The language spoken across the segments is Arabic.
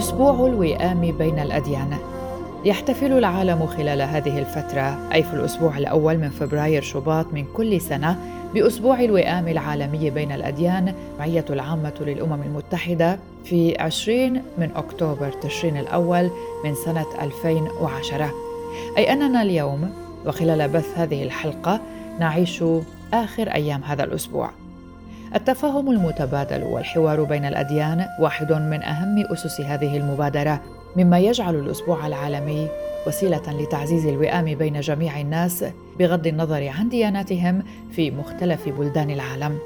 أسبوع الوئام بين الأديان. يحتفل العالم خلال هذه الفترة أي في الأسبوع الأول من فبراير شباط من كل سنة بأسبوع الوئام العالمي بين الأديان معية العامة للأمم المتحدة في 20 من أكتوبر تشرين الأول من سنة 2010 أي أننا اليوم وخلال بث هذه الحلقة نعيش آخر أيام هذا الأسبوع. التفاهم المتبادل والحوار بين الأديان واحد من أهم أسس هذه المبادرة مما يجعل الأسبوع العالمي وسيلة لتعزيز الوئام بين جميع الناس بغض النظر عن دياناتهم في مختلف بلدان العالم.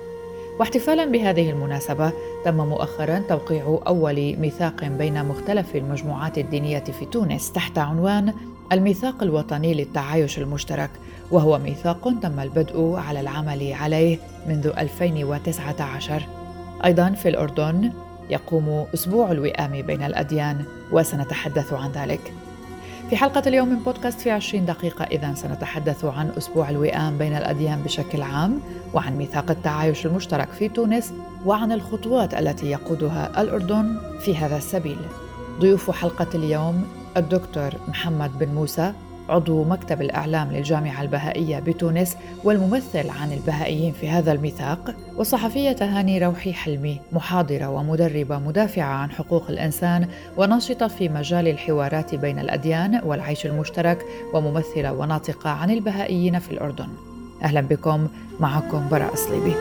واحتفالا بهذه المناسبة تم مؤخرا توقيع أول ميثاق بين مختلف المجموعات الدينية في تونس تحت عنوان الميثاق الوطني للتعايش المشترك وهو ميثاق تم البدء على العمل عليه منذ 2019 أيضا في الأردن يقوم أسبوع الوئام بين الأديان وسنتحدث عن ذلك. في حلقة اليوم من بودكاست في 20 دقيقة إذا سنتحدث عن أسبوع الوئام بين الأديان بشكل عام وعن ميثاق التعايش المشترك في تونس وعن الخطوات التي يقودها الأردن في هذا السبيل. ضيوف حلقة اليوم الدكتور محمد بن موسى عضو مكتب الإعلام للجامعة البهائية بتونس والممثل عن البهائيين في هذا الميثاق والصحفية هاني روحي حلمي محاضرة ومدربة مدافعة عن حقوق الإنسان وناشطة في مجال الحوارات بين الأديان والعيش المشترك وممثلة وناطقة عن البهائيين في الأردن. أهلا بكم معكم براء صليبي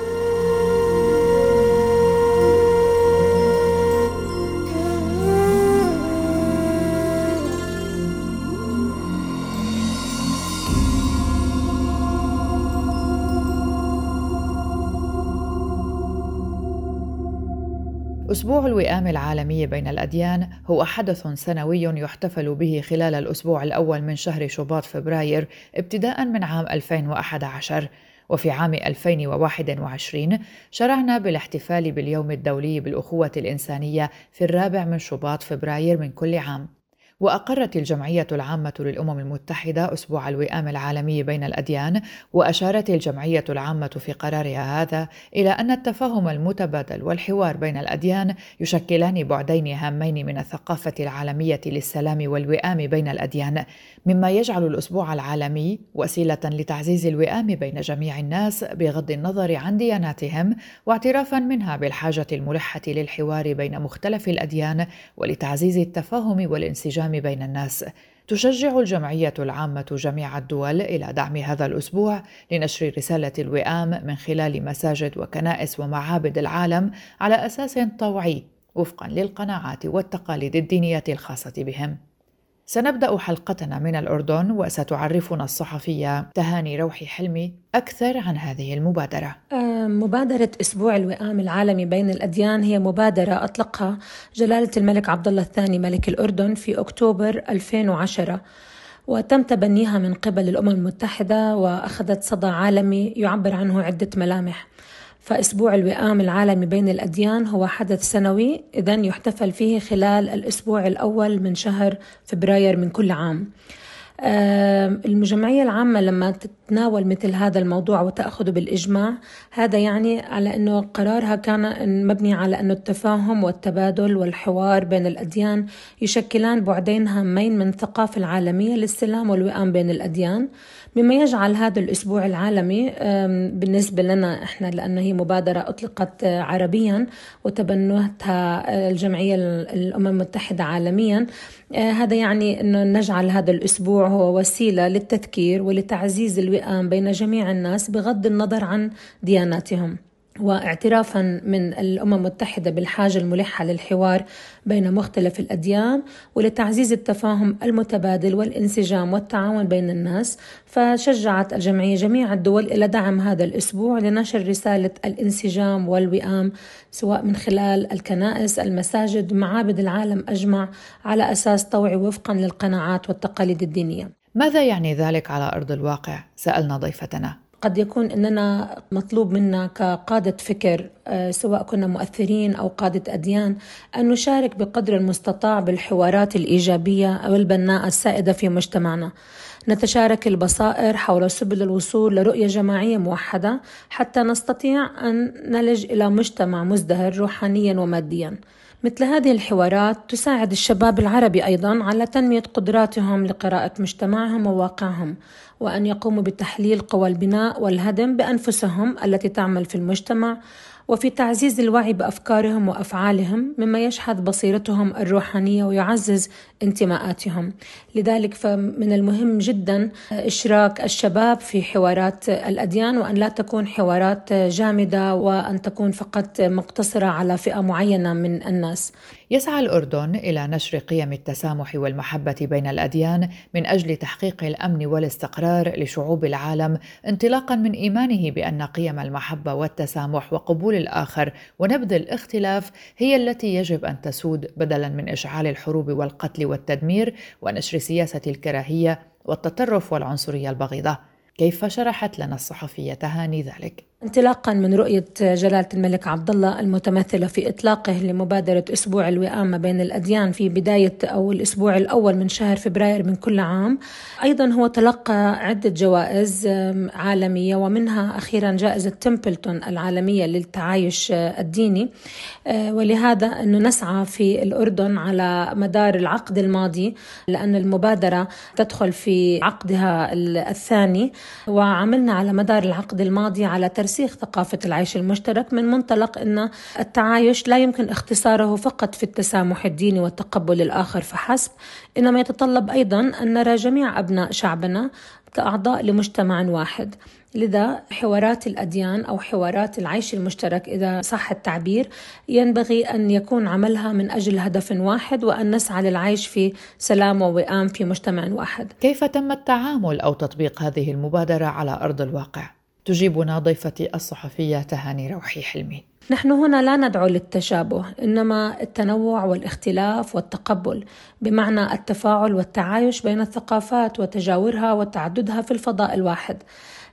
أسبوع الوئام العالمي بين الأديان هو حدث سنوي يحتفل به خلال الأسبوع الأول من شهر شباط فبراير ابتداء من عام 2011 وفي عام 2021 شرعنا بالاحتفال باليوم الدولي بالأخوة الإنسانية في الرابع من شباط فبراير من كل عام. وأقرت الجمعية العامة للأمم المتحدة أسبوع الوئام العالمي بين الأديان وأشارت الجمعية العامة في قرارها هذا إلى أن التفاهم المتبادل والحوار بين الأديان يشكلان بعدين هامين من الثقافة العالمية للسلام والوئام بين الأديان مما يجعل الأسبوع العالمي وسيلة لتعزيز الوئام بين جميع الناس بغض النظر عن دياناتهم واعترافا منها بالحاجة الملحة للحوار بين مختلف الأديان ولتعزيز التفاهم والانسجام بين الناس تشجع الجمعية العامة جميع الدول إلى دعم هذا الأسبوع لنشر رسالة الوئام من خلال مساجد وكنائس ومعابد العالم على أساس طوعي وفقا للقناعات والتقاليد الدينية الخاصة بهم. سنبدأ حلقتنا من الأردن وستعرفنا الصحفية تهاني روحي حلمي أكثر عن هذه المبادرة. آه، مبادرة أسبوع الوئام العالمي بين الأديان هي مبادرة أطلقها جلالة الملك عبد الله الثاني ملك الأردن في أكتوبر 2010 وتم تبنيها من قبل الأمم المتحدة وأخذت صدى عالمي يعبر عنه عدة ملامح. فأسبوع الوئام العالمي بين الأديان هو حدث سنوي إذا يحتفل فيه خلال الأسبوع الأول من شهر فبراير من كل عام. المجمعية العامة لما تتناول مثل هذا الموضوع وتأخذه بالإجماع هذا يعني على أنه قرارها كان مبني على أنه التفاهم والتبادل والحوار بين الأديان يشكلان بعدين هامين من الثقافة العالمية للسلام والوئام بين الأديان. مما يجعل هذا الأسبوع العالمي بالنسبة لنا إحنا لأنه هي مبادرة أطلقت عربيا وتبنتها الجمعية الأمم المتحدة عالميا. آه، هذا يعني أنه نجعل هذا الأسبوع هو وسيلة للتذكير ولتعزيز الوئام بين جميع الناس بغض النظر عن دياناتهم. واعترافا من الأمم المتحدة بالحاجة الملحة للحوار بين مختلف الأديان ولتعزيز التفاهم المتبادل والانسجام والتعاون بين الناس فشجعت الجمعية جميع الدول إلى دعم هذا الأسبوع لنشر رسالة الانسجام والوئام سواء من خلال الكنائس المساجد معابد العالم أجمع على أساس طوعي وفقا للقناعات والتقاليد الدينية. ماذا يعني ذلك على أرض الواقع؟ سألنا ضيفتنا. قد يكون إننا مطلوب منا كقادة فكر آه، سواء كنا مؤثرين أو قادة أديان أن نشارك بقدر المستطاع بالحوارات الإيجابية أو البناءه السائدة في مجتمعنا. نتشارك البصائر حول سبل الوصول لرؤية جماعية موحدة حتى نستطيع أن نلج إلى مجتمع مزدهر روحانيا وماديا. مثل هذه الحوارات تساعد الشباب العربي أيضا على تنمية قدراتهم لقراءة مجتمعهم وواقعهم وأن يقوموا بتحليل قوى البناء والهدم بأنفسهم التي تعمل في المجتمع وفي تعزيز الوعي بأفكارهم وأفعالهم مما يشحذ بصيرتهم الروحانية ويعزز انتماءاتهم. لذلك فمن المهم جدا إشراك الشباب في حوارات الأديان وأن لا تكون حوارات جامدة وأن تكون فقط مقتصرة على فئة معينة من الناس. يسعى الأردن إلى نشر قيم التسامح والمحبة بين الأديان من أجل تحقيق الأمن والاستقرار لشعوب العالم انطلاقا من إيمانه بأن قيم المحبة والتسامح وقبول الآخر ونبذ الاختلاف هي التي يجب أن تسود بدلا من إشعال الحروب والقتل والتدمير ونشر سياسة الكراهية والتطرف والعنصرية البغيضة كيف شرحت لنا الصحفية تهاني ذلك؟ انطلاقا من رؤية جلالة الملك عبد الله المتمثلة في إطلاقه لمبادرة أسبوع الوئام بين الأديان في بداية أو الأسبوع الأول من شهر فبراير من كل عام. أيضا هو تلقى عدة جوائز عالمية ومنها أخيرا جائزة تمبلتون العالمية للتعايش الديني. آه، ولهذا أنه نسعى في الأردن على مدار العقد الماضي لأن المبادرة تدخل في عقدها الثاني. وعملنا على مدار العقد الماضي على ترسيم ترسيخ ثقافة العيش المشترك من منطلق أن التعايش لا يمكن اختصاره فقط في التسامح الديني والتقبل الآخر فحسب إنما يتطلب أيضا أن نرى جميع أبناء شعبنا كأعضاء لمجتمع واحد لذا حوارات الأديان أو حوارات العيش المشترك إذا صح التعبير ينبغي أن يكون عملها من أجل هدف واحد وأن نسعى للعيش في سلام ووئام في مجتمع واحد كيف تم التعامل أو تطبيق هذه المبادرة على أرض الواقع؟ تجيبنا ضيفتي الصحفية تهاني روحي حلمي. نحن هنا لا ندعو للتشابه إنما التنوع والاختلاف والتقبل بمعنى التفاعل والتعايش بين الثقافات وتجاورها وتعددها في الفضاء الواحد.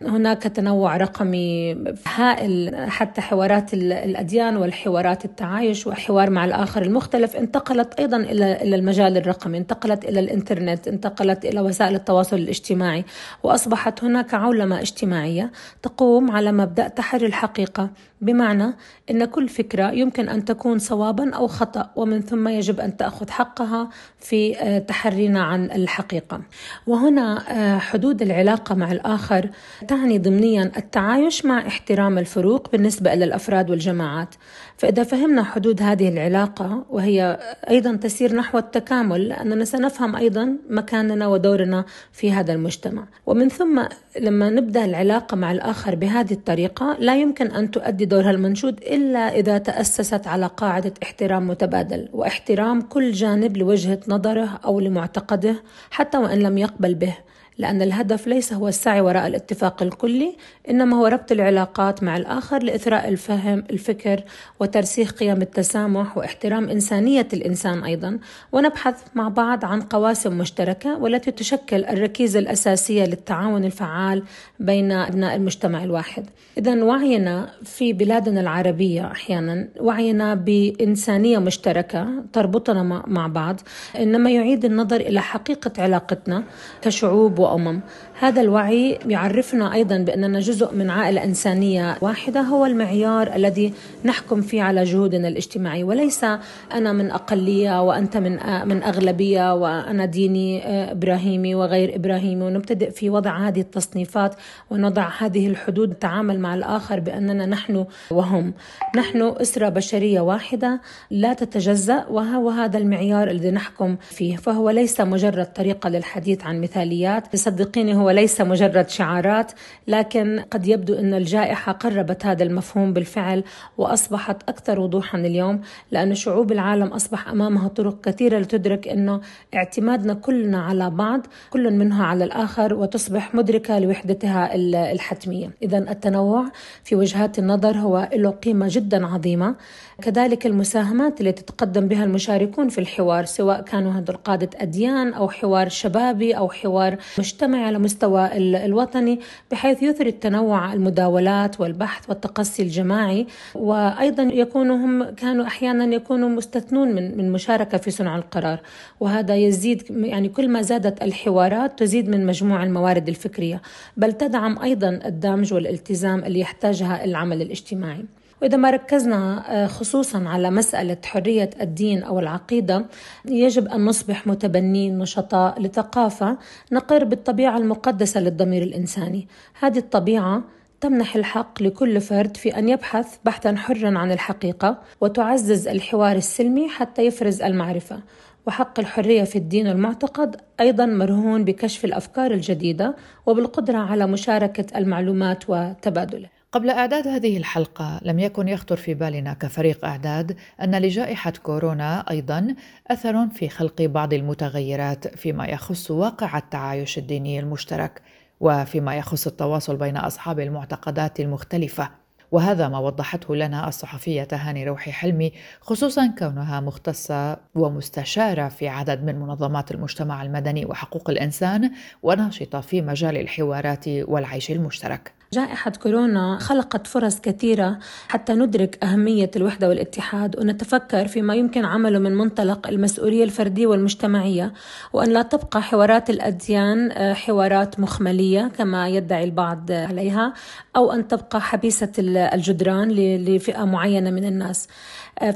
هناك تنوع رقمي هائل حتى حوارات الأديان والحوارات التعايش وحوار مع الآخر المختلف انتقلت أيضا إلى المجال الرقمي انتقلت إلى الإنترنت انتقلت إلى وسائل التواصل الاجتماعي وأصبحت هناك عولمة اجتماعية تقوم على مبدأ تحري الحقيقة. بمعنى أن كل فكرة يمكن أن تكون صوابا أو خطأ ومن ثم يجب أن تأخذ حقها في آه، تحرينا عن الحقيقة. وهنا آه، حدود العلاقة مع الآخر تعني ضمنيا التعايش مع احترام الفروق بالنسبة إلى الأفراد والجماعات. فإذا فهمنا حدود هذه العلاقة وهي أيضا تسير نحو التكامل لأننا سنفهم أيضا مكاننا ودورنا في هذا المجتمع. ومن ثم لما نبدأ العلاقة مع الآخر بهذه الطريقة لا يمكن أن تؤدي دورها المنشود إلا إذا تأسست على قاعدة احترام متبادل واحترام كل جانب لوجهة نظره أو لمعتقده حتى وإن لم يقبل به. لأن الهدف ليس هو السعي وراء الاتفاق الكلي إنما هو ربط العلاقات مع الآخر لإثراء الفهم الفكر وترسيخ قيم التسامح واحترام إنسانية الإنسان أيضا. ونبحث مع بعض عن قواسم مشتركة والتي تشكل الركيزة الأساسية للتعاون الفعال بين أبناء المجتمع الواحد. إذا وعينا في بلادنا العربية أحيانا وعينا بإنسانية مشتركة تربطنا مع بعض إنما يعيد النظر إلى حقيقة علاقتنا كشعوب Omam هذا الوعي يعرفنا أيضا بأننا جزء من عائلة إنسانية واحدة هو المعيار الذي نحكم فيه على جهودنا الاجتماعية. وليس أنا من أقلية وأنت من من أغلبية وأنا ديني إبراهيمي وغير إبراهيمي. ونبتدئ في وضع هذه التصنيفات ونضع هذه الحدود التعامل مع الآخر بأننا نحن وهم. نحن أسرة بشرية واحدة لا تتجزأ وهو هذا المعيار الذي نحكم فيه. فهو ليس مجرد طريقة للحديث عن مثاليات. صدقيني هو ليس مجرد شعارات لكن قد يبدو أن الجائحة قربت هذا المفهوم بالفعل وأصبحت أكثر وضوحا اليوم لأن شعوب العالم أصبح أمامها طرق كثيرة لتدرك أنه اعتمادنا كلنا على بعض كل منها على الآخر وتصبح مدركة لوحدتها الحتمية. إذا التنوع في وجهات النظر هو له قيمة جدا عظيمة. كذلك المساهمات التي تتقدم بها المشاركون في الحوار سواء كانوا هذول قادة أديان أو حوار شبابي أو حوار مجتمعي على مستوى الوطني بحيث يثري التنوع المداولات والبحث والتقصي الجماعي. وأيضا يكونوا هم كانوا أحيانا يكونوا مستثنون من من مشاركة في صنع القرار. وهذا يزيد يعني كل ما زادت الحوارات تزيد من مجموع الموارد الفكرية. بل تدعم أيضا الدمج والالتزام اللي يحتاجها العمل الاجتماعي. وإذا ما ركزنا آه، خصوصا على مسألة حرية الدين أو العقيدة يجب أن نصبح متبنين نشطاء لثقافة نقر بالطبيعة المقدسة للضمير الإنساني. هذه الطبيعة تمنح الحق لكل فرد في أن يبحث بحثا حرا عن الحقيقة وتعزز الحوار السلمي حتى يفرز المعرفة. وحق الحرية في الدين والمعتقد أيضا مرهون بكشف الأفكار الجديدة وبالقدرة على مشاركة المعلومات وتبادلها قبل إعداد هذه الحلقة لم يكن يخطر في بالنا كفريق إعداد أن لجائحة كورونا أيضا أثر في خلق بعض المتغيرات فيما يخص واقع التعايش الديني المشترك وفيما يخص التواصل بين أصحاب المعتقدات المختلفة. وهذا ما وضحته لنا الصحفية هاني روحي حلمي خصوصا كونها مختصة ومستشارة في عدد من منظمات المجتمع المدني وحقوق الإنسان وناشطة في مجال الحوارات والعيش المشترك. جائحة كورونا خلقت فرص كثيرة حتى ندرك أهمية الوحدة والاتحاد ونتفكر فيما يمكن عمله من منطلق المسؤولية الفردية والمجتمعية وأن لا تبقى حوارات الأديان آه، حوارات مخملية كما يدعي البعض عليها أو أن تبقى حبيسة الجدران لفئة معينة من الناس.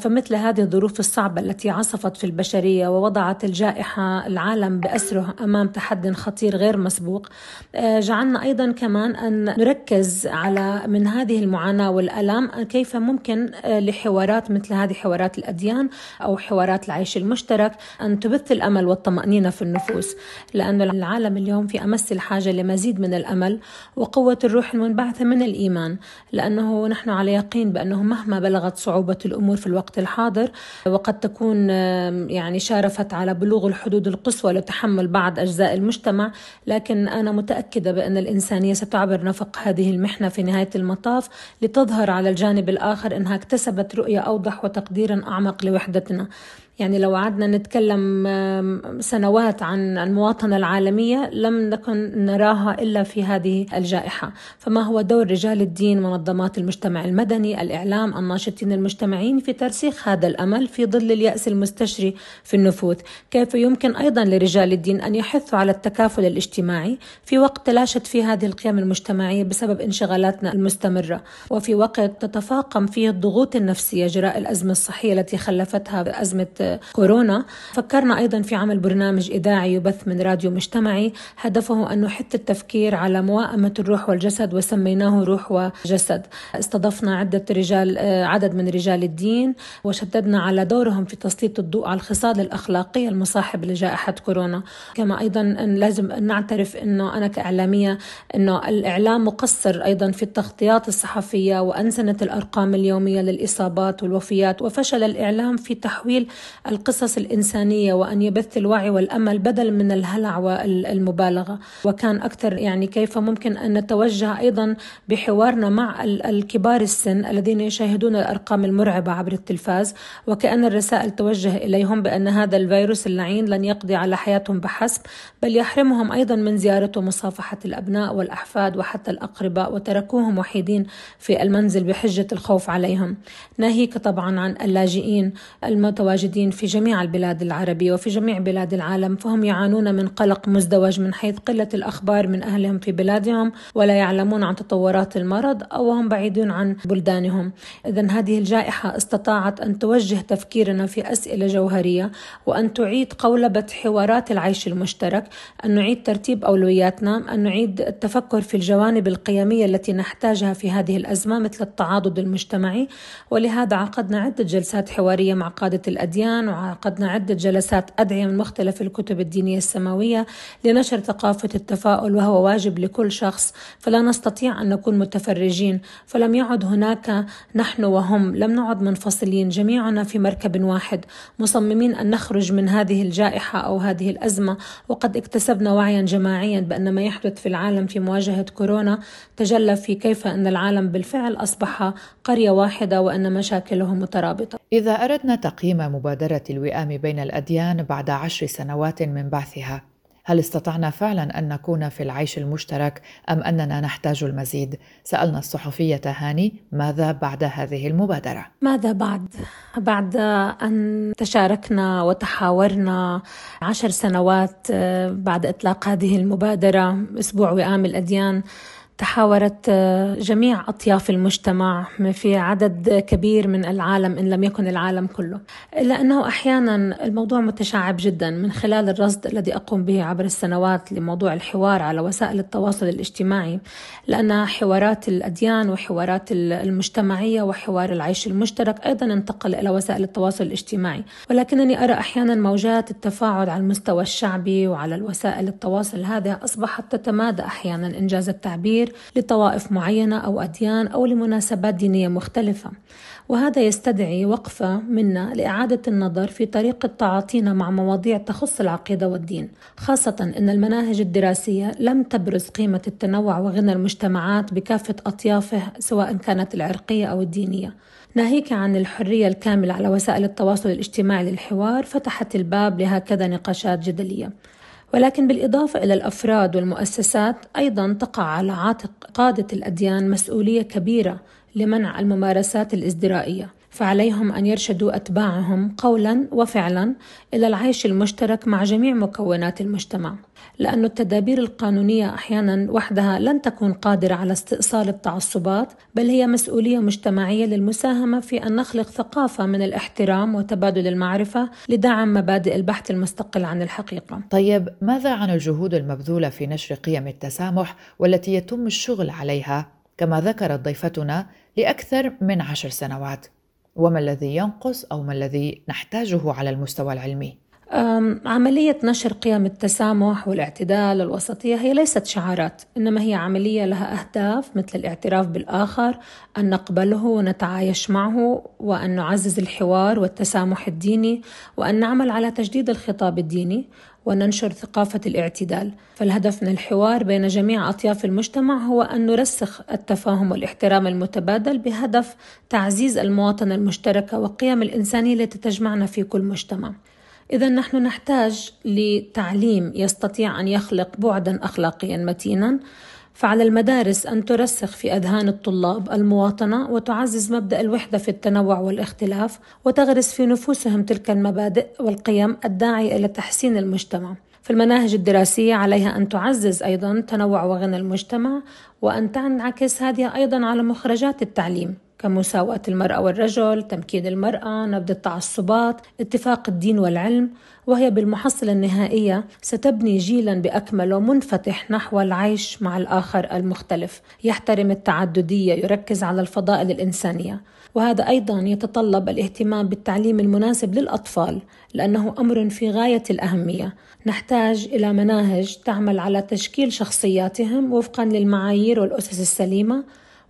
فمثل هذه الظروف الصعبة التي عصفت في البشرية ووضعت الجائحة العالم بأسره أمام تحد خطير غير مسبوق آه، جعلنا أيضا كمان أن نركز على من هذه المعاناة والألم كيف ممكن آه، لحوارات مثل هذه حوارات الأديان أو حوارات العيش المشترك أن تبث الأمل والطمأنينة في النفوس لأن العالم اليوم في أمس الحاجة لمزيد من الأمل وقوة الروح المنبعثة من الإيمان لأنه نحن على يقين بأنه مهما بلغت صعوبة الأمور في الوقت الحاضر وقد تكون يعني شارفت على بلوغ الحدود القصوى لتحمل بعض أجزاء المجتمع لكن أنا متأكدة بأن الإنسانية ستعبر نفق هذه المحنة في نهاية المطاف لتظهر على الجانب الآخر أنها اكتسبت رؤية أوضح وتقديرا أعمق لوحدتنا. يعني لو قعدنا نتكلم سنوات عن المواطنة العالمية لم نكن نراها إلا في هذه الجائحة. فما هو دور رجال الدين منظمات المجتمع المدني الإعلام الناشطين المجتمعين في ترسيخ هذا الأمل في ظل اليأس المستشري في النفوذ؟ كيف يمكن أيضا لرجال الدين أن يحثوا على التكافل الاجتماعي في وقت تلاشت فيه هذه القيم المجتمعية بسبب انشغالاتنا المستمرة؟ وفي وقت تتفاقم فيه الضغوط النفسية جراء الأزمة الصحية التي خلفتها أزمة كورونا. فكرنا أيضا في عمل برنامج إذاعي يبث من راديو مجتمعي. هدفه أن نحث التفكير على موائمة الروح والجسد وسميناه روح وجسد. استضفنا عدة رجال عدد من رجال الدين وشددنا على دورهم في تسليط الضوء على الخصال الأخلاقية المصاحبة لجائحة كورونا. كما أيضا لازم نعترف أنه أنا كإعلامية أنه الإعلام مقصر أيضا في التغطيات الصحفية وأنسنة الأرقام اليومية للإصابات والوفيات. وفشل الإعلام في تحويل القصص الإنسانية وأن يبث الوعي والأمل بدل من الهلع والمبالغة. وكان أكثر يعني كيف ممكن أن نتوجه أيضا بحوارنا مع الكبار السن الذين يشاهدون الأرقام المرعبة عبر التلفاز وكأن الرسائل توجه إليهم بأن هذا الفيروس اللعين لن يقضي على حياتهم بحسب بل يحرمهم أيضا من زيارة ومصافحة الأبناء والأحفاد وحتى الأقرباء وتركوهم وحيدين في المنزل بحجة الخوف عليهم. ناهيك طبعا عن اللاجئين المتواجدين في جميع البلاد العربية وفي جميع بلاد العالم فهم يعانون من قلق مزدوج من حيث قلة الأخبار من أهلهم في بلادهم ولا يعلمون عن تطورات المرض أو هم بعيدون عن بلدانهم. إذا هذه الجائحة استطاعت أن توجه تفكيرنا في أسئلة جوهرية وأن تعيد قولبة حوارات العيش المشترك أن نعيد ترتيب أولوياتنا أن نعيد التفكر في الجوانب القيمية التي نحتاجها في هذه الأزمة مثل التعاضد المجتمعي. ولهذا عقدنا عدة جلسات حوارية مع قادة الأديان القرآن وعقدنا عدة جلسات أدعية من مختلف الكتب الدينية السماوية لنشر ثقافة التفاؤل وهو واجب لكل شخص فلا نستطيع أن نكون متفرجين. فلم يعد هناك نحن وهم لم نعد منفصلين جميعنا في مركب واحد. مصممين أن نخرج من هذه الجائحة أو هذه الأزمة. وقد اكتسبنا وعيا جماعيا بأن ما يحدث في العالم في مواجهة كورونا تجلى في كيف أن العالم بالفعل أصبح قرية واحدة وأن مشاكله مترابطة. إذا أردنا تقييم مبادرة الوئام بين الأديان بعد عشر سنوات من بعثها. هل استطعنا فعلا أن نكون في العيش المشترك أم أننا نحتاج المزيد؟ سألنا الصحفية هاني ماذا بعد هذه المبادرة؟ ماذا بعد؟ بعد أن تشاركنا وتحاورنا عشر سنوات آه، بعد إطلاق هذه المبادرة أسبوع وئام الأديان تحاورت آه، جميع أطياف المجتمع في عدد كبير من العالم إن لم يكن العالم كله. إلا أنه أحيانا الموضوع متشعب جدا من خلال الرصد الذي أقوم به عبر السنوات لموضوع الحوار على وسائل التواصل الاجتماعي لأن حوارات الأديان وحوارات المجتمعية وحوار العيش المشترك أيضا انتقل إلى وسائل التواصل الاجتماعي. ولكنني أرى أحيانا موجات التفاعل على المستوى الشعبي وعلى الوسائل التواصل هذه أصبحت تتمادى أحيانا إنجاز التعبير التفكير لطوائف معينة أو أديان أو لمناسبات دينية مختلفة. وهذا يستدعي وقفه منا لإعادة النظر في طريقة تعاطينا مع مواضيع تخص العقيدة والدين خاصة إن المناهج الدراسية لم تبرز قيمة التنوع وغنى المجتمعات بكافة أطيافه سواء كانت العرقية أو الدينية. ناهيك عن الحرية الكاملة على وسائل التواصل الاجتماعي للحوار فتحت الباب لهكذا نقاشات جدلية. ولكن بالإضافة إلى الأفراد والمؤسسات أيضا تقع على عاتق قادة الأديان مسؤولية كبيرة لمنع الممارسات الإزدرائية. فعليهم أن يرشدوا أتباعهم قولا وفعلا إلى العيش المشترك مع جميع مكونات المجتمع لأن التدابير القانونية أحيانا وحدها لن تكون قادرة على استئصال التعصبات بل هي مسؤولية مجتمعية للمساهمة في أن نخلق ثقافة من الاحترام وتبادل المعرفة لدعم مبادئ البحث المستقل عن الحقيقة. طيب ماذا عن الجهود المبذولة في نشر قيم التسامح والتي يتم الشغل عليها؟ كما ذكرت ضيفتنا لأكثر من عشر سنوات. وما الذي ينقص أو ما الذي نحتاجه على المستوى العلمي؟ عملية نشر قيم التسامح والاعتدال والوسطية هي ليست شعارات إنما هي عملية لها أهداف مثل الاعتراف بالآخر أن نقبله ونتعايش معه وأن نعزز الحوار والتسامح الديني وأن نعمل على تجديد الخطاب الديني وننشر ثقافة الاعتدال. فالهدف من الحوار بين جميع أطياف المجتمع هو أن نرسخ التفاهم والاحترام المتبادل بهدف تعزيز المواطنة المشتركة وقيم الإنسانية التي تجمعنا في كل مجتمع. إذا نحن نحتاج لتعليم يستطيع أن يخلق بعدا أخلاقيا متينا فعلى المدارس أن ترسخ في أذهان الطلاب المواطنة وتعزز مبدأ الوحدة في التنوع والاختلاف وتغرس في نفوسهم تلك المبادئ والقيم الداعية إلى تحسين المجتمع. في المناهج الدراسية عليها أن تعزز أيضا تنوع وغنى المجتمع وأن تنعكس هذه أيضا على مخرجات التعليم كمساواة المرأة والرجل، تمكين المرأة، نبذ التعصبات، اتفاق الدين والعلم، وهي بالمحصلة النهائية ستبني جيلا بأكمله منفتح نحو العيش مع الآخر المختلف، يحترم التعددية، يركز على الفضائل الإنسانية، وهذا أيضا يتطلب الاهتمام بالتعليم المناسب للأطفال، لأنه أمر في غاية الأهمية، نحتاج إلى مناهج تعمل على تشكيل شخصياتهم وفقا للمعايير والأسس السليمة.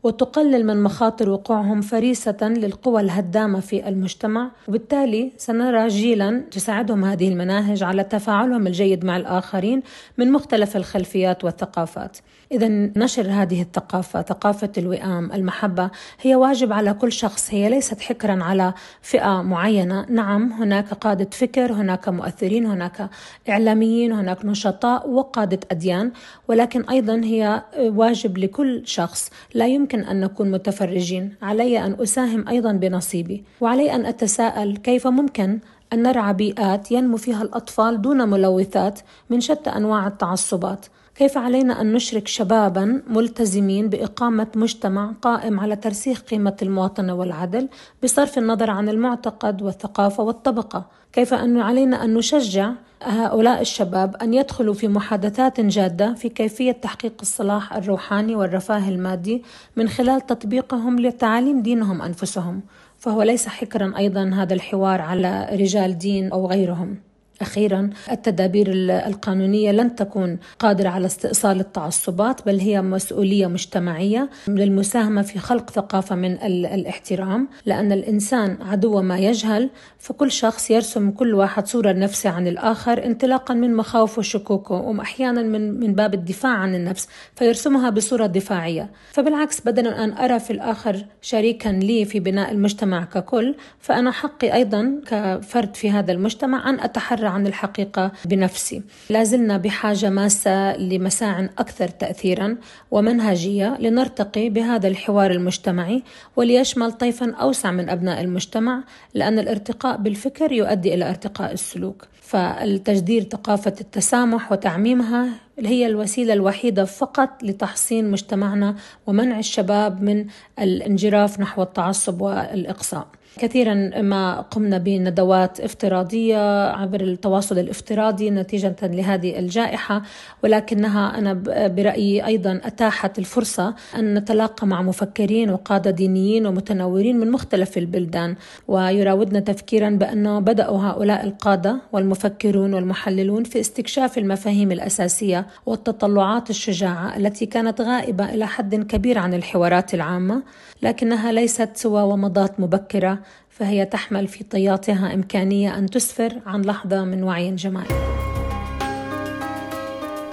وتقلل من مخاطر وقوعهم فريسة للقوى الهدامة في المجتمع. وبالتالي سنرى جيلا تساعدهم هذه المناهج على تفاعلهم الجيد مع الآخرين من مختلف الخلفيات والثقافات. إذا نشر هذه الثقافة ثقافة الوئام المحبة هي واجب على كل شخص هي ليست حكرا على فئة معينة. نعم هناك قادة فكر هناك مؤثرين هناك إعلاميين هناك نشطاء وقادة أديان ولكن أيضا هي واجب لكل شخص. لا يمكن أن نكون متفرجين. علي أن أساهم أيضا بنصيبي. وعلي أن أتساءل كيف ممكن أن نرعى بيئات ينمو فيها الأطفال دون ملوثات من شتى أنواع التعصبات. كيف علينا أن نشرك شبابا ملتزمين بإقامة مجتمع قائم على ترسيخ قيمة المواطنة والعدل بصرف النظر عن المعتقد والثقافة والطبقة؟ كيف أن علينا أن نشجع هؤلاء الشباب أن يدخلوا في محادثات جادة في كيفية تحقيق الصلاح الروحاني والرفاه المادي من خلال تطبيقهم لتعاليم دينهم أنفسهم؟ فهو ليس حكرا أيضا هذا الحوار على رجال دين أو غيرهم. أخيرا التدابير القانونية لن تكون قادرة على استئصال التعصبات بل هي مسؤولية مجتمعية للمساهمة في خلق ثقافة من الاحترام. لأن الإنسان عدو ما يجهل فكل شخص يرسم كل واحد صورة نفسه عن الآخر انطلاقا من مخاوفه وشكوكه وأحيانا من من باب الدفاع عن النفس فيرسمها بصورة دفاعية. فبالعكس بدلا أن أرى في الآخر شريكا لي في بناء المجتمع ككل فأنا حقي أيضا كفرد في هذا المجتمع أن أتحرى عن الحقيقة بنفسي. لازلنا بحاجة ماسة لمساع أكثر تأثيرا ومنهجية لنرتقي بهذا الحوار المجتمعي وليشمل طيفا أوسع من أبناء المجتمع لأن الارتقاء بالفكر يؤدي إلى ارتقاء السلوك. فالتجدير ثقافة التسامح وتعميمها هي الوسيلة الوحيدة فقط لتحصين مجتمعنا ومنع الشباب من الانجراف نحو التعصب والإقصاء. كثيرا ما قمنا بندوات افتراضية عبر التواصل الافتراضي نتيجة لهذه الجائحة ولكنها أنا برأيي أيضا أتاحت الفرصة أن نتلاقى مع مفكرين وقادة دينيين ومتنورين من مختلف البلدان. ويراودنا تفكيرا بانه بدأوا هؤلاء القادة والمفكرون والمحللون في استكشاف المفاهيم الأساسية والتطلعات الشجاعة التي كانت غائبة إلى حد كبير عن الحوارات العامة لكنها ليست سوى ومضات مبكرة. فهي تحمل في طياتها إمكانية أن تسفر عن لحظة من وعي جماعي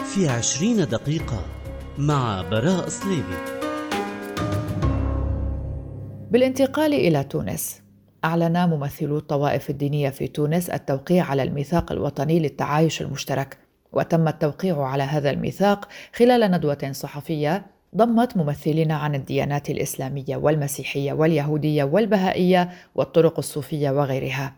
في عشرين دقيقة مع براء صليبي بالانتقال إلى تونس أعلن ممثلو الطوائف الدينية في تونس التوقيع على الميثاق الوطني للتعايش المشترك وتم التوقيع على هذا الميثاق خلال ندوة صحفية ضمت ممثلين عن الديانات الإسلامية والمسيحية واليهودية والبهائية والطرق الصوفية وغيرها.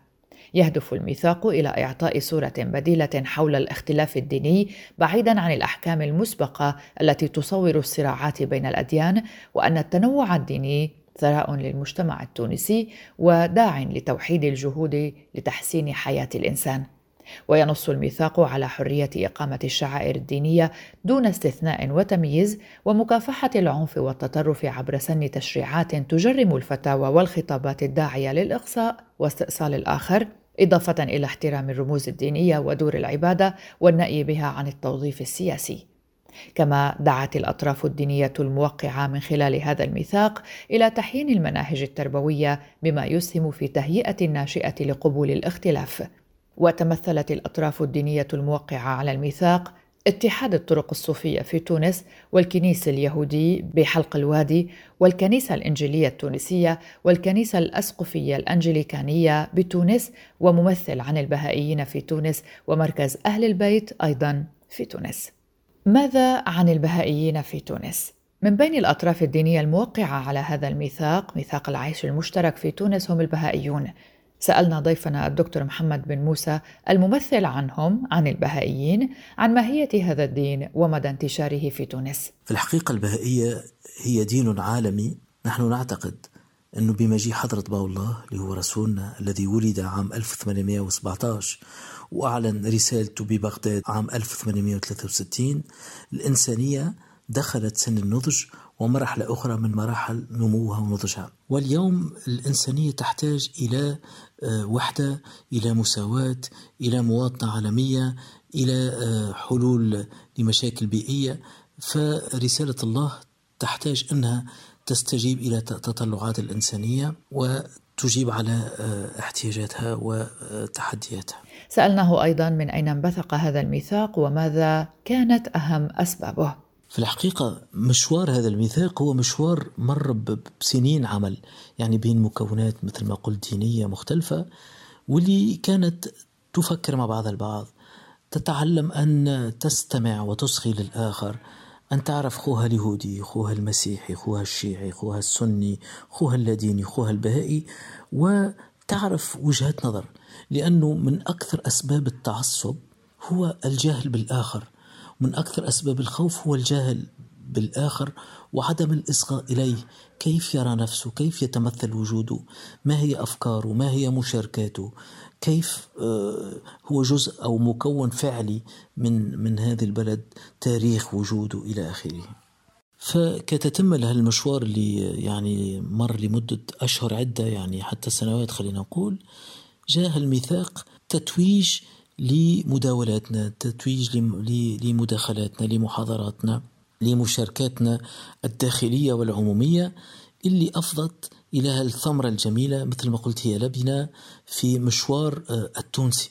يهدف الميثاق إلى إعطاء صورة بديلة حول الاختلاف الديني بعيدا عن الأحكام المسبقة التي تصور الصراعات بين الأديان وأن التنوع الديني ثراء للمجتمع التونسي وداع لتوحيد الجهود لتحسين حياة الإنسان. وينص الميثاق على حرية إقامة الشعائر الدينية دون استثناء وتمييز ومكافحة العنف والتطرف عبر سن تشريعات تجرم الفتاوى والخطابات الداعية للإقصاء واستئصال الآخر إضافة إلى احترام الرموز الدينية ودور العبادة والنأي بها عن التوظيف السياسي. كما دعت الأطراف الدينية الموقعة من خلال هذا الميثاق إلى تحيين المناهج التربوية بما يسهم في تهيئة الناشئة لقبول الاختلاف. وتمثلت الأطراف الدينية الموقعة على الميثاق اتحاد الطرق الصوفية في تونس والكنيسة اليهودي بحلق الوادي والكنيسة الإنجيلية التونسية والكنيسة الأسقفية الأنجليكانية بتونس وممثل عن البهائيين في تونس ومركز أهل البيت أيضا في تونس ماذا عن البهائيين في تونس؟ من بين الأطراف الدينية الموقعة على هذا الميثاق ميثاق العيش المشترك في تونس هم البهائيون سألنا ضيفنا الدكتور محمد بن موسى الممثل عنهم عن البهائيين عن ماهية هذا الدين ومدى انتشاره في تونس. في الحقيقة البهائية هي دين عالمي نحن نعتقد أنه بمجيء حضرة باو الله اللي هو رسولنا الذي ولد عام 1817 وأعلن رسالته ببغداد عام 1863 الإنسانية دخلت سن النضج ومرحلة أخرى من مراحل نموها ونضجها واليوم الإنسانية تحتاج إلى آه، وحدة إلى مساواة إلى مواطنة عالمية إلى آه، حلول لمشاكل بيئية. فرسالة الله تحتاج أنها تستجيب إلى تطلعات الإنسانية وتجيب على آه، احتياجاتها وتحدياتها. سألناه أيضا من أين انبثق هذا الميثاق وماذا كانت أهم أسبابه. في الحقيقة مشوار هذا الميثاق هو مشوار مر بسنين عمل يعني بين مكونات مثل ما قلت دينية مختلفة واللي كانت تفكر مع بعض البعض تتعلم أن تستمع وتصغي للآخر أن تعرف خوها اليهودي خوها المسيحي خوها الشيعي خوها السني خوها اللاديني خوها البهائي وتعرف وجهات نظر لأنه من أكثر أسباب التعصب هو الجهل بالآخر. من أكثر أسباب الخوف هو الجهل بالآخر وعدم الإصغاء إليه. كيف يرى نفسه؟ كيف يتمثل وجوده؟ ما هي أفكاره؟ ما هي مشاركاته؟ كيف آه، هو جزء أو مكون فعلي من من هذا البلد؟ تاريخ وجوده إلى آخره. فكتتم له المشوار اللي يعني مر لمدة أشهر عدة يعني حتى سنوات خلينا نقول جاء الميثاق تتويج لمداولاتنا تتويج لمداخلاتنا لمحاضراتنا لمشاركاتنا الداخلية والعمومية. اللي أفضت إلى الثمرة الجميلة مثل ما قلت هي لبنة في مشوار آه، التونسي.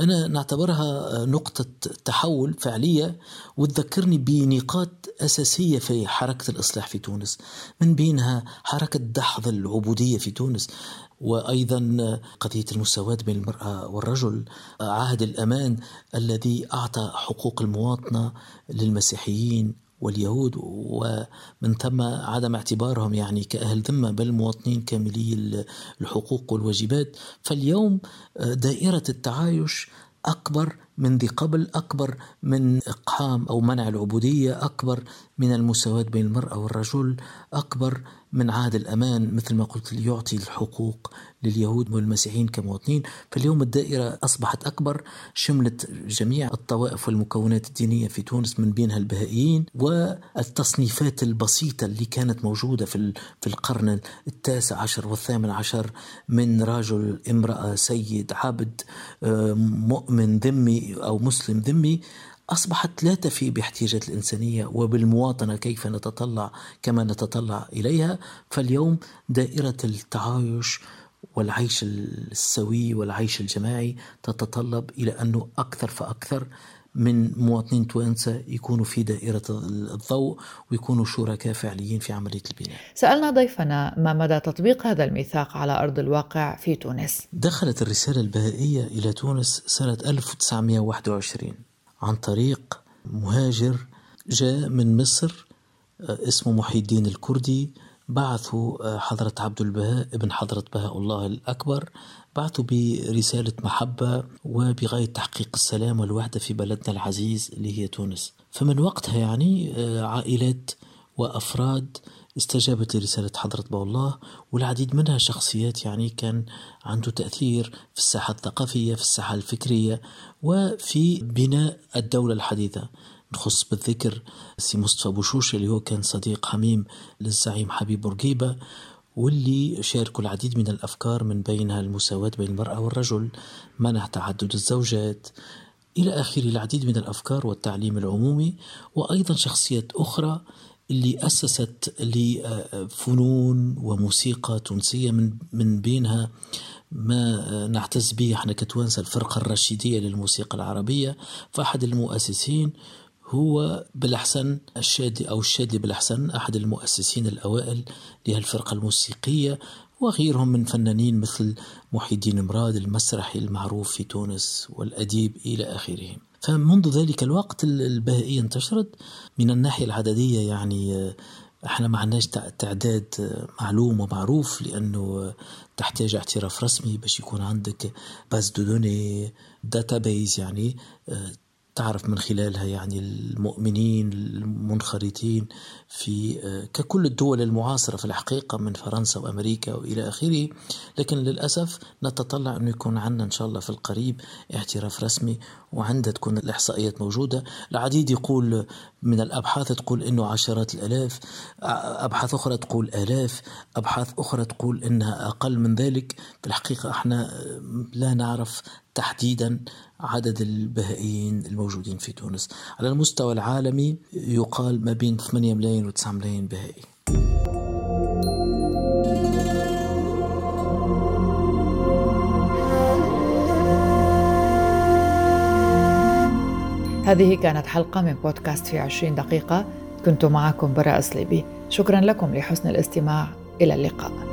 أنا نعتبرها آه، نقطة تحول فعلية وتذكرني بنقاط أساسية في حركة الإصلاح في تونس. من بينها حركة دحض العبودية في تونس. وأيضا قضية المساواة بين المرأة والرجل عهد الأمان الذي أعطى حقوق المواطنة للمسيحيين واليهود ومن ثم عدم اعتبارهم يعني كأهل ذمة بل مواطنين كاملي الحقوق والواجبات. فاليوم دائرة التعايش أكبر من ذي قبل أكبر من إقحام أو منع العبودية أكبر من المساواة بين المرأة والرجل أكبر من عهد الأمان مثل ما قلت يعطي الحقوق لليهود والمسيحيين كمواطنين. فاليوم الدائرة أصبحت أكبر شملت جميع الطوائف والمكونات الدينية في تونس من بينها البهائيين والتصنيفات البسيطة اللي كانت موجودة في في القرن التاسع عشر والثامن عشر من رجل امرأة سيد عبد آه، مؤمن ذمي أو مسلم ذمي أصبحت لا تفي باحتياجات الإنسانية وبالمواطنة كيف نتطلع كما نتطلع إليها. فاليوم دائرة التعايش والعيش السوي والعيش الجماعي تتطلب إلى أنه أكثر فأكثر من مواطنين توانسة يكونوا في دائرة الضوء ويكونوا شركاء فعليين في عملية البناء. سألنا ضيفنا ما مدى تطبيق هذا الميثاق على أرض الواقع في تونس؟ دخلت الرسالة البهائية إلى تونس سنة 1921 عن طريق مهاجر جاء من مصر آه، اسمه محي الدين الكردي. بعثوا آه، حضرة عبد البهاء ابن حضرة بهاء الله الأكبر. بعثوا برسالة محبة وبغاية تحقيق السلام والوحدة في بلدنا العزيز اللي هي تونس. فمن وقتها يعني آه، عائلات وأفراد استجابت لرسالة حضرة الله والعديد منها شخصيات يعني كان عنده تأثير في الساحة الثقافية في الساحة الفكرية وفي بناء الدولة الحديثة. نخص بالذكر سي مصطفى بوشوش اللي هو كان صديق حميم للزعيم حبيب بورقيبة واللي شاركوا العديد من الأفكار من بينها المساواة بين المرأة والرجل منع تعدد الزوجات إلى آخره العديد من الأفكار والتعليم العمومي وأيضا شخصيات أخرى اللي أسست لفنون وموسيقى تونسية من من بينها ما نعتز به إحنا كتوانسة الفرقة الرشيدية للموسيقى العربية. فأحد المؤسسين هو بالأحسن الشادي أو الشادي بالأحسن أحد المؤسسين الأوائل لهالفرقة الموسيقية وغيرهم من فنانين مثل محي الدين مراد المسرحي المعروف في تونس والأديب إلى آخره. فمنذ ذلك الوقت البهائية انتشرت من الناحية العددية يعني إحنا ما عندناش تعداد معلوم ومعروف لأنه تحتاج اعتراف رسمي باش يكون عندك base de données database يعني تعرف من خلالها يعني المؤمنين المنخرطين في آه، ككل الدول المعاصرة في الحقيقة من فرنسا وأمريكا وإلى آخره. لكن للأسف نتطلع أنه يكون عندنا إن شاء الله في القريب اعتراف رسمي وعندها تكون الإحصائيات موجودة. العديد يقول من الأبحاث تقول أنه عشرات الألاف أبحاث أخرى تقول آلاف أبحاث أخرى تقول أنها أقل من ذلك. في الحقيقة إحنا لا نعرف تحديدا عدد البهائيين الموجودين في تونس. على المستوى العالمي يقال ما بين 8 ملايين و 9 ملايين بهائي. هذه كانت حلقة من بودكاست في 20 دقيقة. كنت معكم براء صليبي شكرا لكم لحسن الاستماع. إلى اللقاء.